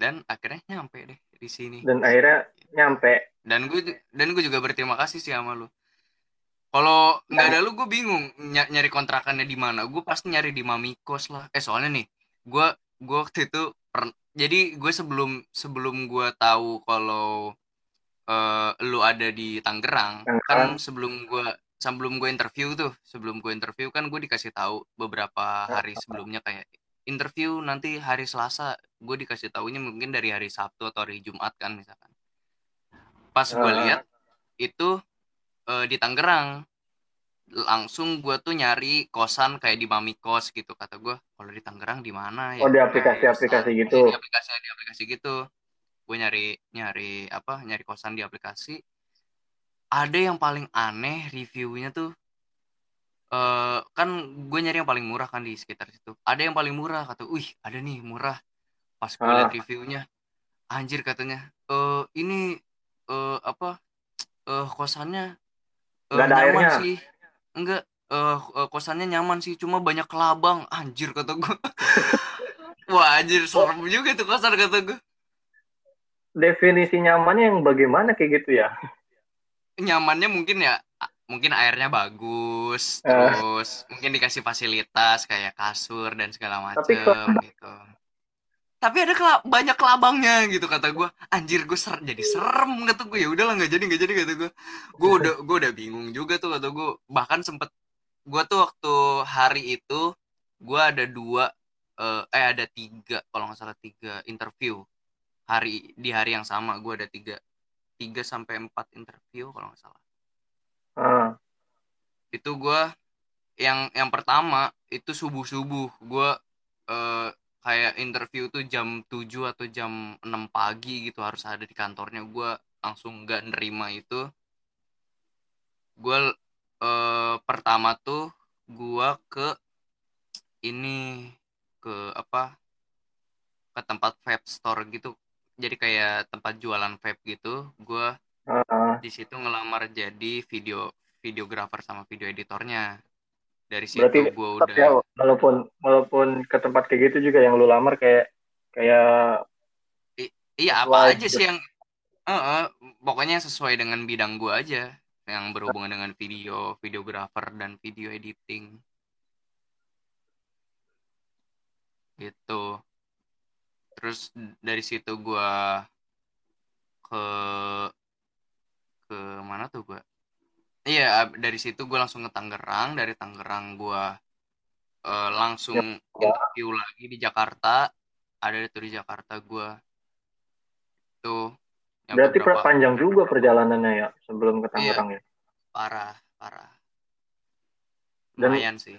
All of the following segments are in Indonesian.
dan akhirnya nyampe deh di sini. Dan akhirnya nyampe. Dan gue dan gue juga berterima kasih sih sama lu. Kalau nggak ada lu gue bingung ny nyari kontrakannya di mana. Gue pasti nyari di Mamikos lah. Eh soalnya nih gue gue waktu itu per, jadi gue sebelum sebelum gue tahu kalau uh, lu ada di Tangerang kan sebelum gue sebelum gue interview tuh sebelum gue interview kan gue dikasih tahu beberapa hari sebelumnya kayak interview nanti hari Selasa. Gue dikasih tahunya mungkin dari hari Sabtu atau hari Jumat kan misalkan. Pas gue lihat itu uh, di Tangerang. Langsung gue tuh nyari kosan kayak di Mami Kos gitu kata gue kalau di Tangerang di mana ya? Oh di aplikasi-aplikasi gitu. di aplikasi di aplikasi gitu. Gue nyari nyari apa nyari kosan di aplikasi. Ada yang paling aneh reviewnya tuh uh, kan gue nyari yang paling murah kan di sekitar situ. Ada yang paling murah kata wih ada nih murah. Pas gue ah. liat reviewnya anjir katanya uh, ini uh, apa uh, kosannya uh, nyaman airnya. sih. Enggak uh, uh, kosannya nyaman sih cuma banyak kelabang anjir kata gue. Wah anjir serem juga tuh kosan kata gue. Definisi nyamannya yang bagaimana kayak gitu ya? Nyamannya mungkin ya mungkin airnya bagus uh. terus mungkin dikasih fasilitas kayak kasur dan segala macam gitu. Tapi ada kelab banyak kelabangnya gitu kata gue anjir gue ser jadi serem kata gue ya udahlah nggak jadi nggak jadi kata gue gue udah gue udah bingung juga tuh kata gue bahkan sempet gue tuh waktu hari itu gue ada dua uh, eh ada tiga kalau nggak salah tiga interview. Hari di hari yang sama gue ada tiga tiga sampai empat interview kalau nggak salah uh. itu gue yang yang pertama itu subuh subuh gue uh, kayak interview tuh jam 7 atau jam 6 pagi gitu harus ada di kantornya. Gue langsung nggak nerima itu. Gue eh, pertama tuh gue ke ini ke apa ke tempat vape store gitu. Jadi kayak tempat jualan vape gitu. Gue uh. Di situ ngelamar jadi video videografer sama video editornya. Dari situ Berarti gue udah ya, walaupun walaupun ke tempat kayak gitu juga yang lu lamar kayak kayak I, iya apa aja gitu. sih yang uh, uh, pokoknya sesuai dengan bidang gue aja yang berhubungan dengan video videografer dan video editing. Gitu. Terus dari situ gue ke ke mana tuh gue Iya, dari situ gue langsung ke Tangerang, dari Tangerang gue uh, langsung ya, interview lagi di Jakarta. Ada itu di Jakarta gue. Itu. Berarti beberapa... panjang juga perjalanannya ya sebelum ke iya. Tangerang iya, ya. Parah, parah. Lumayan dan, sih.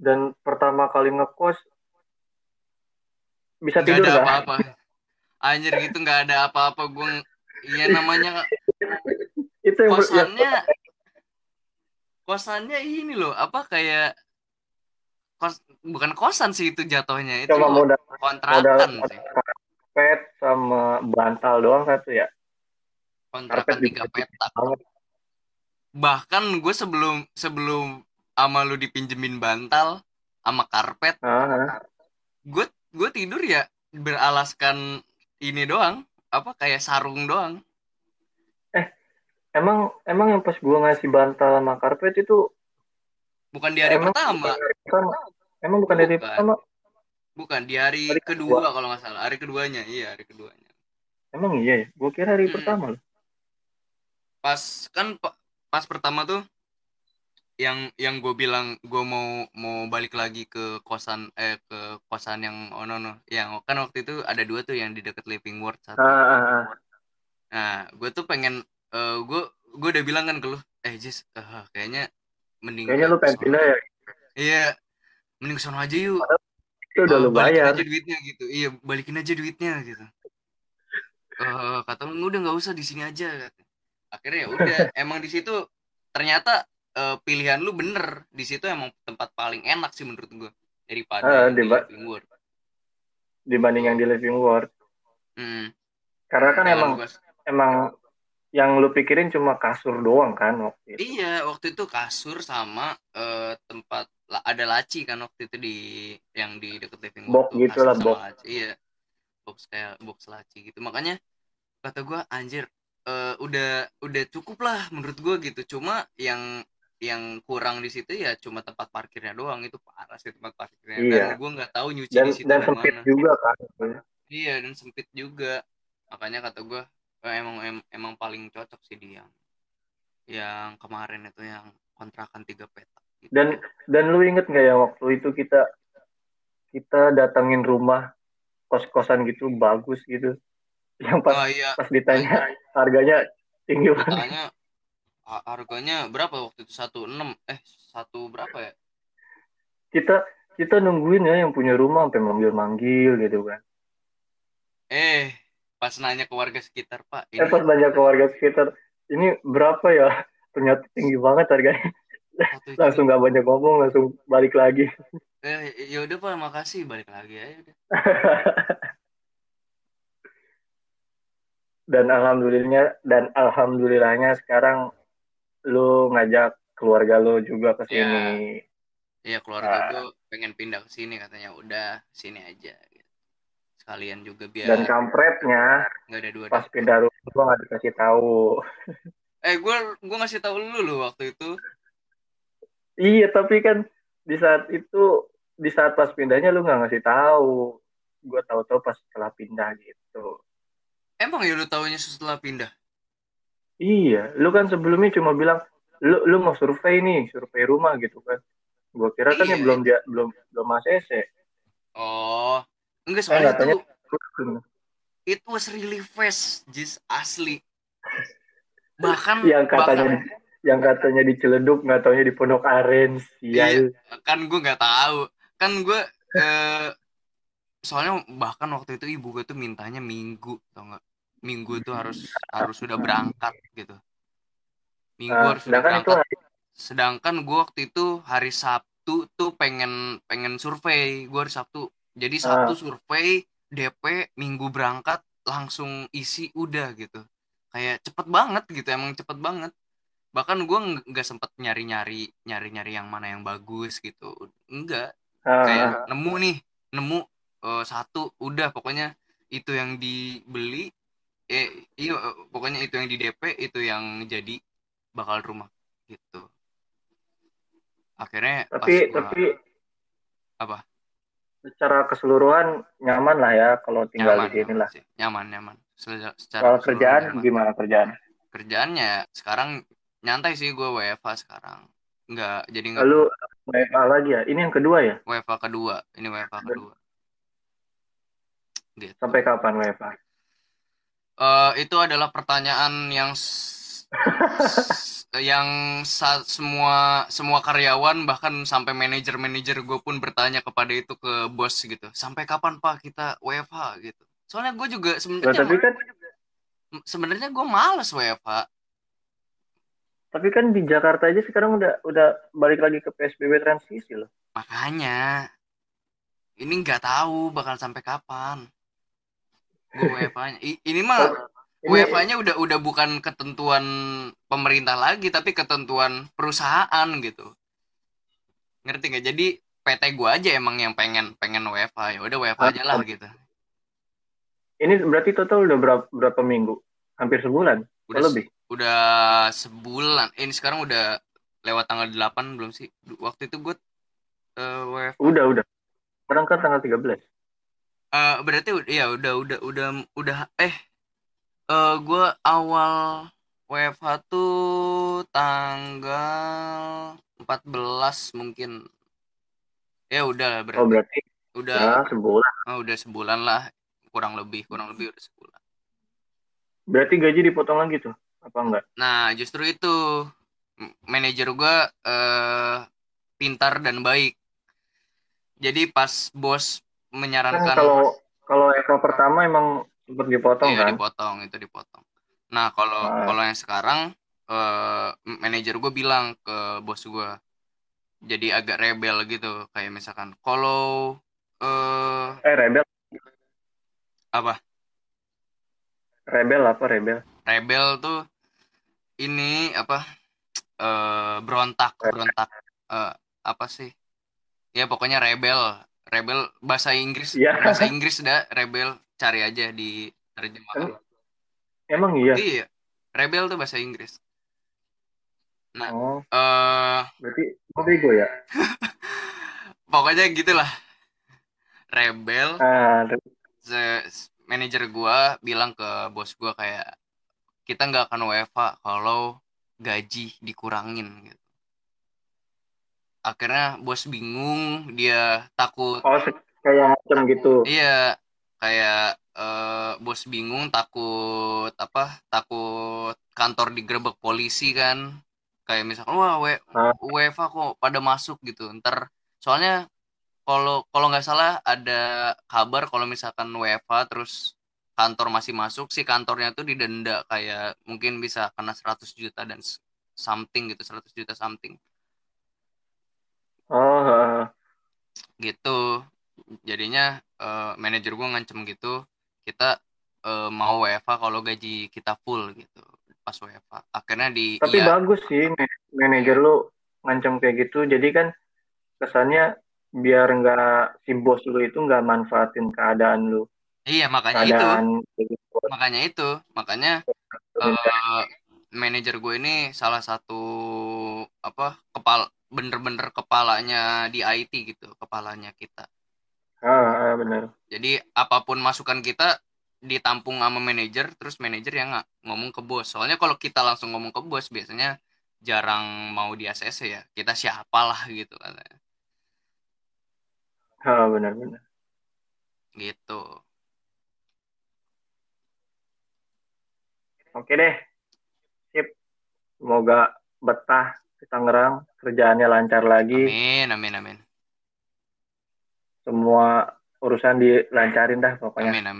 Dan pertama kali ngekos bisa gak tidur ada apa-apa. Anjir gitu nggak ada apa-apa gue Iya namanya itu yang kosannya kosannya ini loh apa kayak kos bukan kosan sih itu jatuhnya itu Cuma modal, kontrakan modal, sih. karpet sama bantal doang satu ya? Kontrakan tiga petak. bahkan gue sebelum sebelum ama lu dipinjemin bantal sama karpet gue gue tidur ya beralaskan ini doang apa kayak sarung doang Emang emang yang pas gua ngasih bantal sama karpet itu bukan di hari emang pertama. pertama. Emang bukan, bukan di hari pertama. Bukan di hari, hari kedua, kedua kalau nggak salah. Hari keduanya, iya hari keduanya. Emang iya ya? Gua kira hari hmm. pertama loh. Pas kan pas pertama tuh yang yang gue bilang gue mau mau balik lagi ke kosan eh ke kosan yang oh no no yang kan waktu itu ada dua tuh yang di dekat Living World satu. Ah. Nah, gue tuh pengen uh, eh, gue gue udah bilang kan ke lu eh Jis uh, kayaknya mending kayaknya lu pengen pindah ya? Iya mending sono aja yuk. Itu udah uh, lu bayar aja duitnya gitu. Iya balikin aja duitnya gitu. Uh, kata lu udah nggak usah di sini aja akhirnya ya udah emang di situ ternyata uh, pilihan lu bener di situ emang tempat paling enak sih menurut gue daripada uh, di Living World dibanding yang di Living World hmm. karena kan emang emang yang lu pikirin cuma kasur doang kan waktu itu. Iya, waktu itu kasur sama uh, tempat ada laci kan waktu itu di yang di deket living room. Box gitu lah, box. Iya. box kayak box laci gitu makanya kata gue anjir uh, udah udah cukup lah menurut gue gitu cuma yang yang kurang di situ ya cuma tempat parkirnya doang itu parah sih tempat parkirnya iya. dan gue nggak tahu nyuci dan, di situ dan sempit mana. juga kan iya dan sempit juga makanya kata gue eh, emang em, emang paling cocok sih dia yang yang kemarin itu yang kontrakan tiga petak gitu. dan dan lu inget nggak ya waktu itu kita kita datangin rumah kos kosan gitu bagus gitu yang pas oh, iya. pas ditanya harganya tinggi banget harganya berapa waktu itu? Satu enam eh satu berapa ya? Kita kita nungguin ya yang punya rumah sampai manggil manggil gitu kan. Eh pas nanya ke warga sekitar pak ini... eh pas nanya ke warga sekitar ini berapa ya? Ternyata tinggi banget harganya. Langsung nggak banyak ngomong langsung balik lagi. Eh ya udah pak makasih balik lagi ya udah. Dan alhamdulillahnya dan alhamdulillahnya sekarang lu ngajak keluarga lu juga ke iya. sini. Iya, keluarga nah. gue pengen pindah ke sini katanya. Udah, sini aja gitu. Sekalian juga biar Dan kampretnya nggak ada dua pas pindah rumah gue nggak dikasih tahu. eh, gue gue ngasih tahu lu lu waktu itu. Iya, tapi kan di saat itu di saat pas pindahnya lu nggak ngasih tahu. Gue tahu-tahu pas setelah pindah gitu. Emang ya lu tahunya setelah pindah? Iya, lu kan sebelumnya cuma bilang lu lu mau survei nih, survei rumah gitu kan. Gua kira kan ya iya, belum dia belum belum ACC. Oh, enggak soalnya itu it was really fast, just asli. Bahkan yang katanya bahkan, yang katanya di Ciledug nggak taunya di Pondok Aren iya, kan gue nggak tahu kan gue eh, soalnya bahkan waktu itu ibu gue tuh mintanya minggu tau nggak minggu itu harus harus sudah berangkat gitu. Minggu uh, harus sudah berangkat. hari... sedangkan gue waktu itu hari Sabtu tuh pengen pengen survei. Gue hari Sabtu. Jadi Sabtu uh. survei DP minggu berangkat langsung isi udah gitu. Kayak cepet banget gitu emang cepet banget. Bahkan gue nggak sempet nyari nyari nyari nyari yang mana yang bagus gitu. Enggak uh. kayak nemu nih nemu uh, satu udah pokoknya itu yang dibeli eh iya pokoknya itu yang di DP itu yang jadi bakal rumah gitu. Akhirnya tapi gua, tapi apa? secara keseluruhan nyaman lah ya kalau tinggal nyaman, di sini lah. nyaman nyaman secara kalau kerjaan nyaman. gimana kerjaan? Kerjaannya sekarang nyantai sih gue WFA sekarang. Nggak jadi nggak lalu WFA lagi ya? Ini yang kedua ya? WFA kedua. Ini WFA kedua. Gitu. sampai kapan WFA Uh, itu adalah pertanyaan yang yang saat semua semua karyawan bahkan sampai manajer-manajer gue pun bertanya kepada itu ke bos gitu. Sampai kapan pak kita WFH gitu. Soalnya gue juga sebenarnya nah, kan sebenarnya gue males WFH tapi kan di Jakarta aja sekarang udah udah balik lagi ke PSBB transisi loh. Makanya ini nggak tahu bakal sampai kapan UEFA-nya. Ini mah UEFA-nya udah udah bukan ketentuan pemerintah lagi tapi ketentuan perusahaan gitu. Ngerti nggak? Jadi PT gua aja emang yang pengen pengen UEFA ya udah UEFA aja lah gitu. Ini berarti total udah berapa, berapa minggu? Hampir sebulan? Udah lebih? Udah sebulan. Ini sekarang udah lewat tanggal 8 belum sih? Waktu itu gue uh, WFH. Udah, udah. Sekarang kan tanggal 13 uh, berarti ya udah udah udah udah eh uh, gue awal WFH tuh tanggal 14 mungkin. Ya udah berarti, oh, berarti udah. Ya, sebulan. Oh, udah sebulan lah kurang lebih kurang lebih udah sebulan. Berarti gaji dipotong lagi tuh apa enggak? Nah justru itu. Manajer gue uh, pintar dan baik. Jadi pas bos menyarankan kan kalau kalau Eko pertama emang sempat dipotong iya, kan? dipotong itu dipotong. Nah kalau nah. kalau yang sekarang uh, manajer gue bilang ke bos gue jadi agak rebel gitu kayak misalkan kalau uh, eh rebel apa? Rebel apa rebel? Rebel tuh ini apa? Uh, berontak berontak uh, apa sih? Ya pokoknya rebel rebel bahasa Inggris. Yeah. bahasa Inggris dah rebel cari aja di terjemahan emang iya? Iya rebel tuh bahasa Inggris. Nah oh, uh, berarti gue bego ya? pokoknya gitulah. Rebel uh, manajer gue bilang ke bos gue kayak kita nggak akan WFA kalau gaji dikurangin gitu akhirnya bos bingung dia takut. Oh kayak macam gitu. iya kayak uh, bos bingung takut apa takut kantor digerebek polisi kan. Kayak misalkan wah we, UEFA kok pada masuk gitu. Ntar soalnya kalau kalau nggak salah ada kabar kalau misalkan UEFA terus kantor masih masuk si kantornya tuh didenda kayak mungkin bisa kena 100 juta dan something gitu 100 juta something oh gitu. Jadinya uh, manajer gue ngancem gitu kita uh, mau WFA kalau gaji kita full gitu pas WFA akhirnya di tapi ya, bagus sih manajer lu ngancem kayak gitu. Jadi kan kesannya biar nggak si bos lu itu nggak manfaatin keadaan lu. Iya makanya keadaan itu gitu. makanya itu. Makanya uh, manajer gue ini salah satu apa kepala bener-bener kepalanya di IT gitu kepalanya kita. Ah, ah benar jadi apa pun masukan kita ditampung sama manajer terus manajer yang ngomong ke bos. Soalnya kalau kita langsung ngomong ke bos biasanya jarang mau di ACC ya. Kita siapalah gitu katanya. Ah benar-benar gitu. Oke deh. Sip. Semoga betah di Tangerang. Kerjaannya lancar lagi. Amin amin amin. Semua urusan dilancarin dah pokoknya. Amin amin